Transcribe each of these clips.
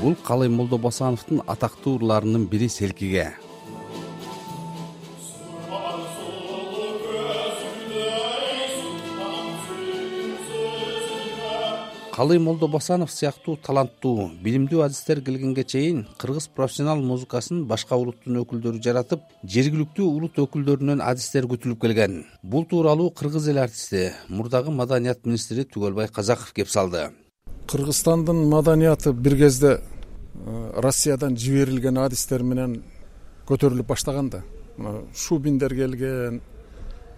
бул калый молдобосановдун атактуу ырларынын бири селкиге. Калый молдобосанов сыяктуу таланттуу билимдүү адистер келгенге чейин кыргыз профессионал музыкасын башка улуттун өкүлдөрү жаратып жергиликтүү улут өкүлдөрүнөн адистер күтүлүп келген. Бул тууралуу кыргыз эл артисти мурдагы маданият министри түгөлбай казаков кеп салды. Кыргызстандын маданияты бир кезде россиядан жиберилген адистер менен көтөрүлүп баштаган да. Мына шубиндер келген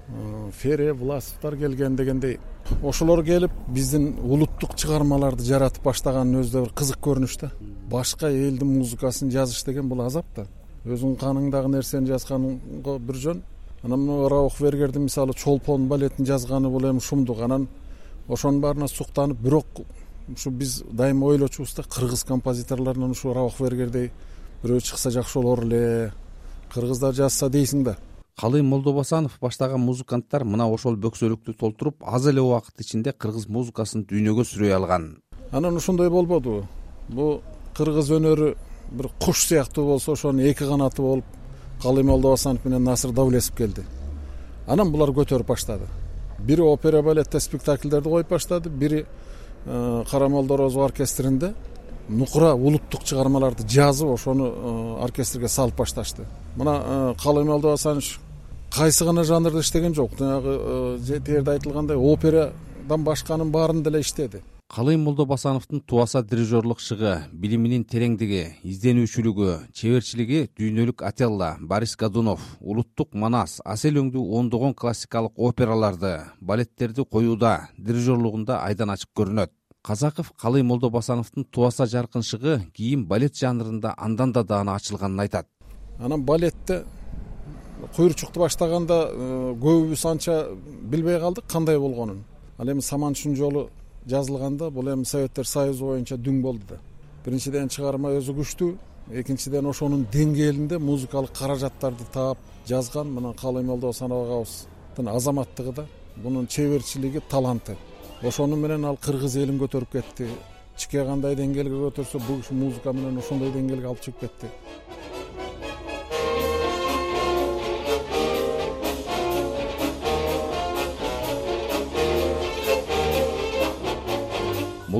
Э, фере власовдор келген дегендей ошолор келип биздин улуттук чыгармаларды жаратып баштаганын өзү да бир кызык көрүнүш да. Башка элдин музыкасын жазыш деген бул азап да. Өзүңүн каныңдагы нерсени жазганго бир жөн. Анан мына раух вергердин мисалы чолпон балетин жазганы бул эми шумдук. Анан ошонун баарына суктанып бирок ушу биз дайыма ойлочубуз да кыргыз композиторлорунан ушу раух вергердей бирөө чыкса жакшы болор эле. Кыргыздар жазса дейсиң да. Калый молдобосанов баштаган музыканттар мына ошол бөксөлүктү толтуруп аз эле убакыт ичинде кыргыз музыкасын дүйнөгө сүрөй алган. Анан ошондой болбодубу бул кыргыз өнөрү бир куш сыяктуу болсо ошонун эки канаты болуп калый молдобосанов менен насыр давлесов келди. Анан булар көтөрүп баштады. Бири опера балетте спектакльдерди коюп баштады бири кара молдорозов оркестринде нукура улуттук чыгармаларды жазып ошону э, оркестрге салып башташты. Мына э, калый молдобосанович кайсы гана жанрда иштеген жок. Жанагы э, тиерде айтылгандай операдан башканын баарын деле иштеди калый молдобосановдун тубаса дирижерлук шыгы билиминин тереңдиги изденүүчүлүгү чеберчилиги дүйнөлүк отелло борис годунов улуттук манас асель өңдүү ондогон классикалык операларды балеттерди коюуда дирижерлугунда айдан ачык көрүнөт. Казаков калый молдобосановдун тубаса жаркын шыгы кийин балет жанрында андан да даана ачылганын айтат. Анан балетте куйручукту баштаганда э, көбүбүз анча билбей калдык кандай болгонун. Ал эми саманчүн жолу жазылганда бул эми советтер союзу боюнча дүң болду да. Биринчиден чыгарма өзү күчтүү экинчиден ошонун деңгээлинде музыкалык каражаттарды таап жазган мына калый молдобосанов агабыздын азаматтыгы да бунун чеберчилиги таланты. Ошону менен ал кыргыз элин көтөрүп кетти. Чике кандай деңгээлге көтөрсө бул киши музыка менен ошондой деңгээлге алып чыгып кетти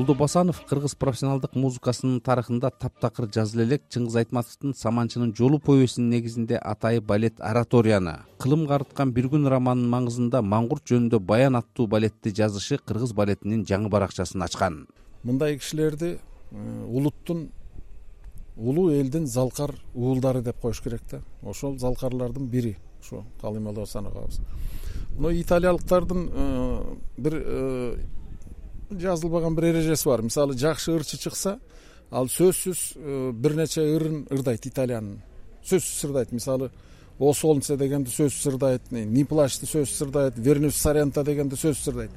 молдобосанов кыргыз профессионалдык музыкасынын тарыхында таптакыр жазыла элек чыңгыз айтматовдун саманчынын жолу повестинин негизинде атайы балет ораторияны кылым карыткан бир күн романынын маңызында маңгурт жөнүндө баян аттуу балетти жазышы кыргыз балетинин жаңы баракчасын ачкан. Мындай кишилерди э, улуттун улуу элдин залкар уулдары деп коюш керек да. Ошол залкарлардын бири ушу калый молдобосанов агабыз мына италиялыктардын э, бир э, жазылбаган бир эрежеси бар. Мисалы жакшы ырчы чыкса ал сөзсүз э, бир нече ырын ырдайт италиянын. Сөзсүз ырдайт. Мисалы о солнце дегенди сөзсүз ырдайт ни плачты сөзсүз ырдайт вернусь сарента дегенди сөзсүз ырдайт.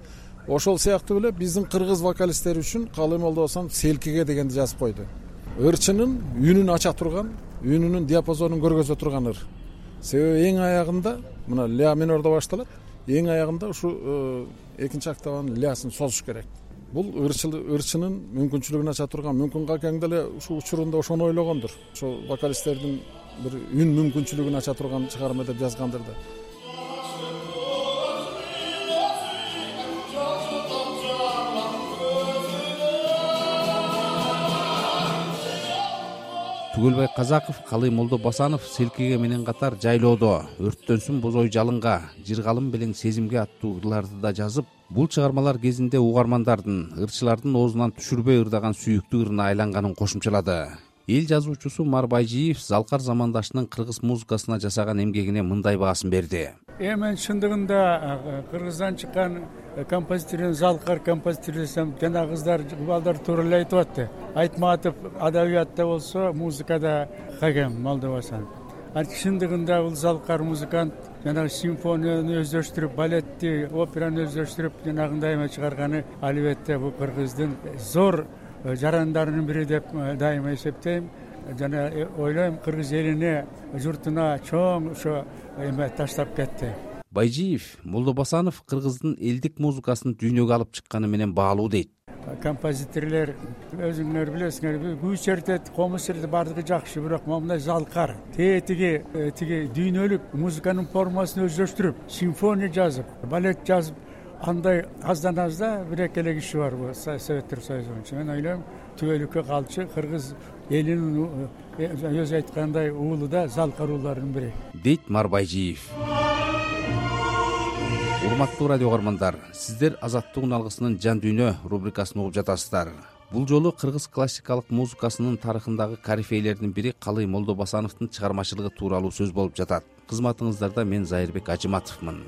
Ошол сыяктуу эле биздин кыргыз вокалисттер үчүн калый молдобосанов селкиге дегенди жазып койду. Ырчынын үнүн ача турган үнүнүн диапазонун көргөзө турган ыр. Себеби эң аягында мына ля минордо башталат эң аягында ушу э, экинчи октаванын лясын созуш керек. Бул ырчынын мүмкүнчүлүгүн ача турган мүмкүн какең деле ушул учурунда ошону ойлогондур. Ошол вокалисттердин бир үн мүмкүнчүлүгүн ача турган чыгарма деп жазгандыр да түгөлбай казаков калый молдобосанов селкиге менен катар жайлоодо. Өрттөнсүн бозой жалынга жыргалым белең сезимге аттуу ырларды да жазып бул чыгармалар кезинде угармандардын ырчылардын оозунан түшүрбөй ырдаган сүйүктүү ырына айланганын кошумчалады. Эл жазуучусу мар байжиев залкар замандашынын кыргыз музыкасына жасаган эмгегине мындай баасын берди. Эми чындыгында кыргыздан чыккан композитор залкар композитор десем жанагы кыздар балдар туура эле айтып атты айтматов адабиятта болсо музыкада кагем молдобосанов анан чындыгында бул залкар музыкант жанагы симфонияны өздөштүрүп балетти операны өздөштүрүп жанагындай эме чыгарганы албетте бул кыргыздын зор э, жарандарынын бири деп э, дайыма эсептейм. Жана ойлойм кыргыз элине журтуна чоң ошо эме таштап кетти. Байжиев молдобосанов кыргыздын элдик музыкасын дүйнөгө алып чыкканы менен баалуу дейт композиторлор өзүңөр билесиңер күү чертет комуз чертет баардыгы жакшы бирок мына мындай залкар тетиги э, тиги дүйнөлүк музыканын формасын өздөштүрүп симфония жазып балет жазып андай аздан азда бир эки эле киши бар бул советтер союзу боюнча. Мен ойлойм түбөлүккө калчу кыргыз элинин э, өзү айткандай уулу да залкар уулардын бири. Дейт марбайжиев урматтуу радио көгөрмандар сиздер азаттыктын алгысынын жан дүйнө рубрикасын угуп жатасыздар. Бул жолу кыргыз классикалык музыкасынын тарыхындагы корифейлердин бири калый молдобасановдун чыгармачылыгы тууралуу сөз болуп жатат. Кызматыңыздарда мен зайырбек ажыматовмун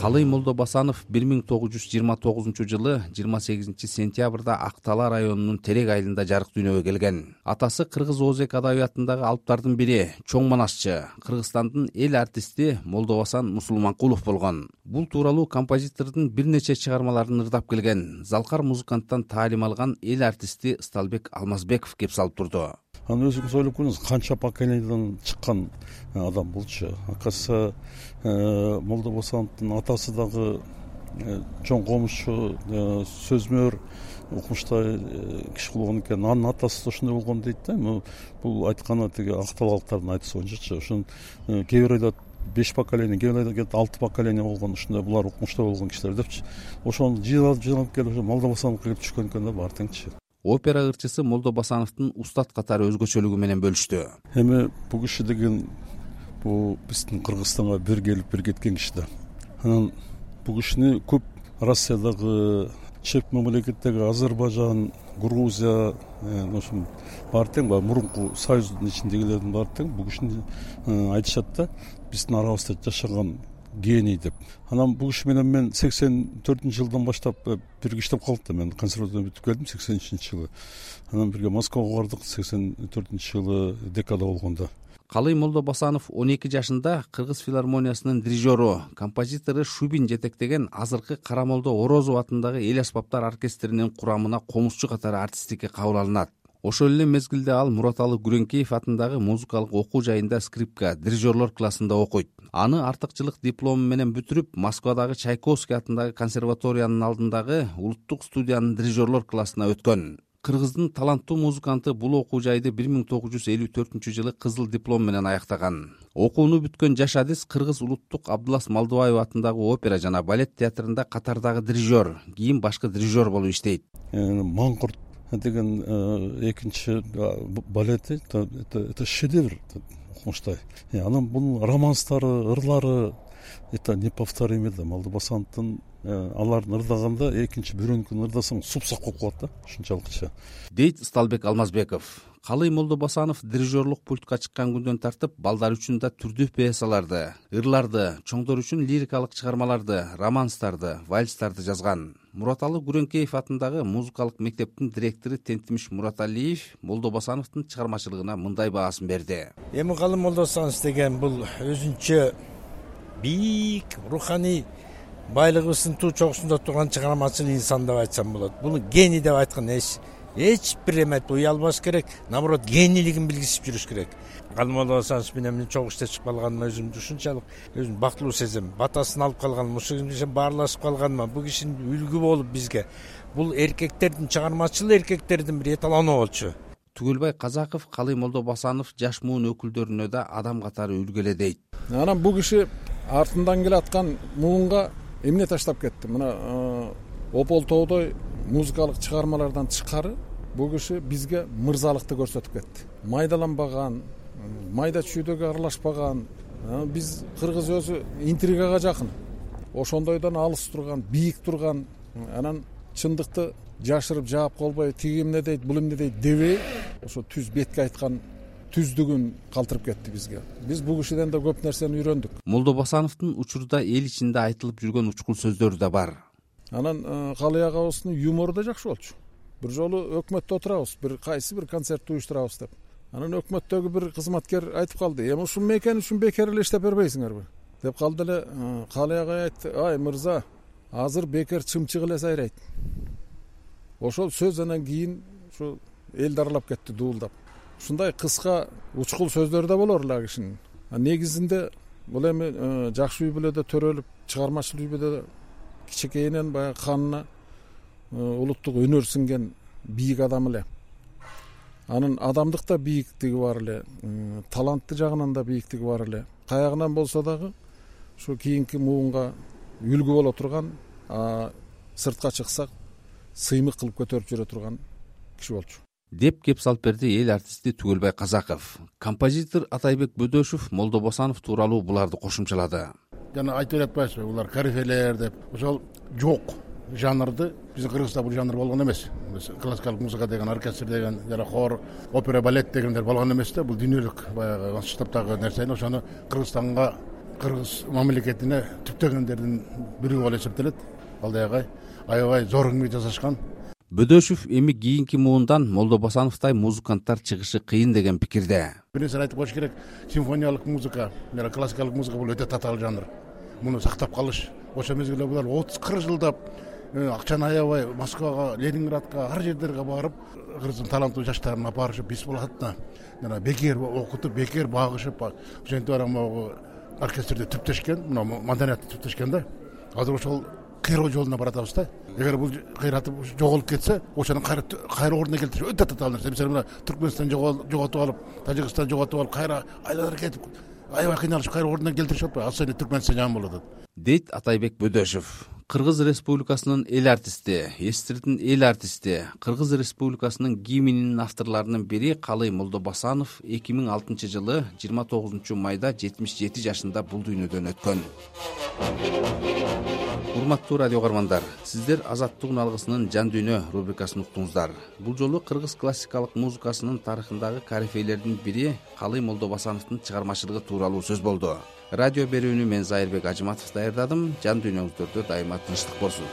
калый молдобасанов бир миң тогуз жүз жыйырма тогузунчу жылы жыйырма сегизинчи сентябрда ак тала районунун терек айылында жарык дүйнөгө келген. Атасы кыргыз оозек адабиятындагы алыптардын бири чоң манасчы кыргызстандын эл артисти молдобасан мусулманкулов болгон. Бул тууралуу композитордун бир нече чыгармаларын ырдап келген. Залкар музыканттан таалим алган эл артисти сталбек алмазбеков кеп салып турду анан өзүңүз ойлоп көрүңүз канча поколенияден чыккан э, адам булчу оказывается э, молдобосановдун атасы дагы э, чоң комузчу сөзмөр укмуштай киши болгон экен. Анын атасы да ошондой болгон дейт да. Бул айтканы тиги ак талалыктардын айтышы боюнчачы. Ошон кээ бир айдат беш поколение кээ бир айдат алты поколение болгон ушундай булар укмушта болгон кишилер депчи. Ошону жыйналып жыйналып келип ошо молдобосановго келип түшкөн экен да баары теңчи опера ырчысы молдобасановдун устат катары өзгөчөлүгү менен бөлүштү. Эми бул киши деген бул биздин кыргызстанга бир келип бир кеткен киши да. Анан бул кишини көп россиядагы чеп мамлекеттеги азербайжан грузия э, ошо баары тең баягы мурунку союздун ичиндегилердин баары тең. Бул кишини э, айтышат да биздин арабызда жашаган гений деп. Анан бул киши менен мен сексен төртүнчү жылдан баштап э, бирге иштеп калдык да мен консерваторияны бүтүп келдим сексен үчүнчү жылы. Анан бирге москвага бардык сексен төртүнчү жылы декада болгондо калый молдобасанов он эки жашында кыргыз филармониясынын дирижеру композитору шубин жетектеген азыркы кара молдо орозов атындагы эл аспаптар оркестринин курамына комузчу катары артисттикке кабыл алынат ошол эле мезгилде ал мураталы күреңкеев атындагы музыкалык окуу жайында скрипка дирижерлор классында окуйт аны артыкчылык диплому менен бүтүрүп москвадагы чайковский атындагы консерваториянын алдындагы улуттук студиянын дирижерлор классына өткөн. Кыргыздын таланттуу музыканты бул окуу жайды бир миң тогуз жүз элүү төртүнчү жылы кызыл диплом менен аяктаган. Окууну бүткөн жаш адис кыргыз улуттук абдылас малдыбаев атындагы опера жана балет театрында катардагы дирижер кийин башкы дирижер болуп иштейт. Э, маңкурт деген э, экинчи балети это шедевр укмуштай э, анан бунун романстары ырлары это неповторимый да молдобасановдун э, аларды ырдаганда экинчи бирөөнүкүн ырдасаң супсак болуп калат да ушунчалыкча. Дейт сталбек алмазбеков калый молдобасанов дирижерлук пультка чыккан күндөн тартып балдар үчүн да түрдүү пьесаларды ырларды чоңдор үчүн лирикалык чыгармаларды романстарды вальстарды жазган. Мураталы күреңкеев атындагы музыкалык мектептин директору тентимиш мураталиев молдобасановдун чыгармачылыгына мындай баасын берди. Эми калый молдобасанов деген бул өзүнчө бийик руханий байлыгыбыздын туу чокусунда турган чыгармачыл инсан деп айтсам болот. Буну гений деп айткан эч эч бир эме уй албаш керек наоборот генийлигин билгизип жүрүш керек. Калый молдобасанов менен мен чогуу иштешип калганыма өзүмдү ушунчалык өзүмдү бактылуу сезем. Батасын алып калганыма ушул менен баарлашып калганыма бул киши үлгү болуп бизге. Бул эркектердин чыгармачыл эркектердин бир эталону болчу түгөлбай казаков калый молдобасанов жаш муун өкүлдөрүнө да адам катары үлгү эле дейт анан бул киши артынан келаткан муунга эмне таштап кетти? Мына опол тоодой музыкалык чыгармалардан тышкары бул киши бизге мырзалыкты көрсөтүп кетти. Майдаланбаган майда чүйдөгө аралашпаган биз кыргыз өзү интригага жакын. Ошондойдон алыс турган бийик турган анан чындыкты жашырып жаап калбай тиги эмне дейт бул эмне дейт дебей ошо түз бетке айткан түздүгүн калтырып кетти бизге. Биз бул кишиден да көп нерсени үйрөндүк. Молдобасановдун учурда эл ичинде айтылып жүргөн учкул сөздөрү да бар. Анан э, калый агабыздын юмору да жакшы болчу. Бир жолу өкмөттө отурабыз бир кайсы бир концертти уюштурабыз деп. Анан өкмөттөгү бир кызматкер айтып калды эми ушул мейкени үчүн бекер эле иштеп бербейсиңерби деп калды эле э, калый агай айтты ай мырза азыр бекер чымчык эле сайрайт ошол сөз анан кийин ушу элди аралап кетти дуулдап. Ушундай кыска учкул сөздөрү да болор эле ал кишинин негизинде бул эми э, жакшы үй бүлөдө төрөлүп чыгармачыл үй бүлөдө кичинекейинен баягы канына улуттук өнөр сиңген бийик адам эле. Анын адамдык да бийиктиги бар эле таланты жагынан да бийиктиги бар эле. Каягынан болсо дагы ушу кийинки муунга үлгү боло турган сыртка чыксак сыймык кылып көтөрүп жүрө турган киши болчу деп кеп салып берди эл артисти түгөлбай казаков. Композитор атайбек бөдөшев молдобосанов тууралуу буларды кошумчалады. Жана айтып эле атпайбызбы булар корифейлер деп. Ошол жок жанрды биздин кыргызда бул жанр болгон эмес. Классикалык музыка деген оркестр деген жана хор опера балет дегендер болгон эмес да. Бул дүйнөлүк баягы масштабтагы нерсе ошону кыргызстанга кыргыз мамлекетине түптөгөндөрдүн бирөө болуп эсептелет. Ал дагы аябай зор эмгек жасашкан бөдөшев эми кийинки муундан молдобосановдой музыканттар чыгышы кыйын деген пикирде. Бир нерсени айтып коюш керек симфониялык музыка жана классикалык музыка бул өтө татаал жанр. Муну сактап калыш. Ошол мезгилде булар отуз кырк жылдап Э, акчаны аябай москвага ленинградка ар жерлерге барып кыргыздын таланттуу жаштарын алып барышып булатна жана бекер окутуп бекер багышып ошентип барып могу оркестрди түптөшкөн мына маданиятты түптөшкөн да. Азыр ошол кыйроо жолуна баратабыз да. Эгер бул кыйратып жоголуп кетсе ошону кайра ордуна келтириш өтө татаал нерсе мисалы мына түркмөнстан жоготуп алып тажикстан жоготуп алып кайра айланып кетип аябай кыйналышып кайра ордуна келтиришип атпайбы? Ал түркмөнстан жаман болот атат дейт атайбек бөдөшев кыргыз республикасынын эл артисти эстрдин эл артисти кыргыз республикасынын гимнинин авторлорунун бири калый молдобасанов эки миң алтынчы жылы жыйырма тогузунчу майда жетимиш жети жашында бул дүйнөдөн өткөн. Урматтуу радио каармандар сиздер азаттык үн алгысынын жан дүйнө рубрикасын уктуңуздар. Бул жолу кыргыз классикалык музыкасынын тарыхындагы корифейлердин бири калый молдобасановдун чыгармачылыгы тууралуу сөз болду радио берүүнү мен зайырбек ажыматов даярдадым жан дүйнөңүздөрдө дайыма тынчтык болсун.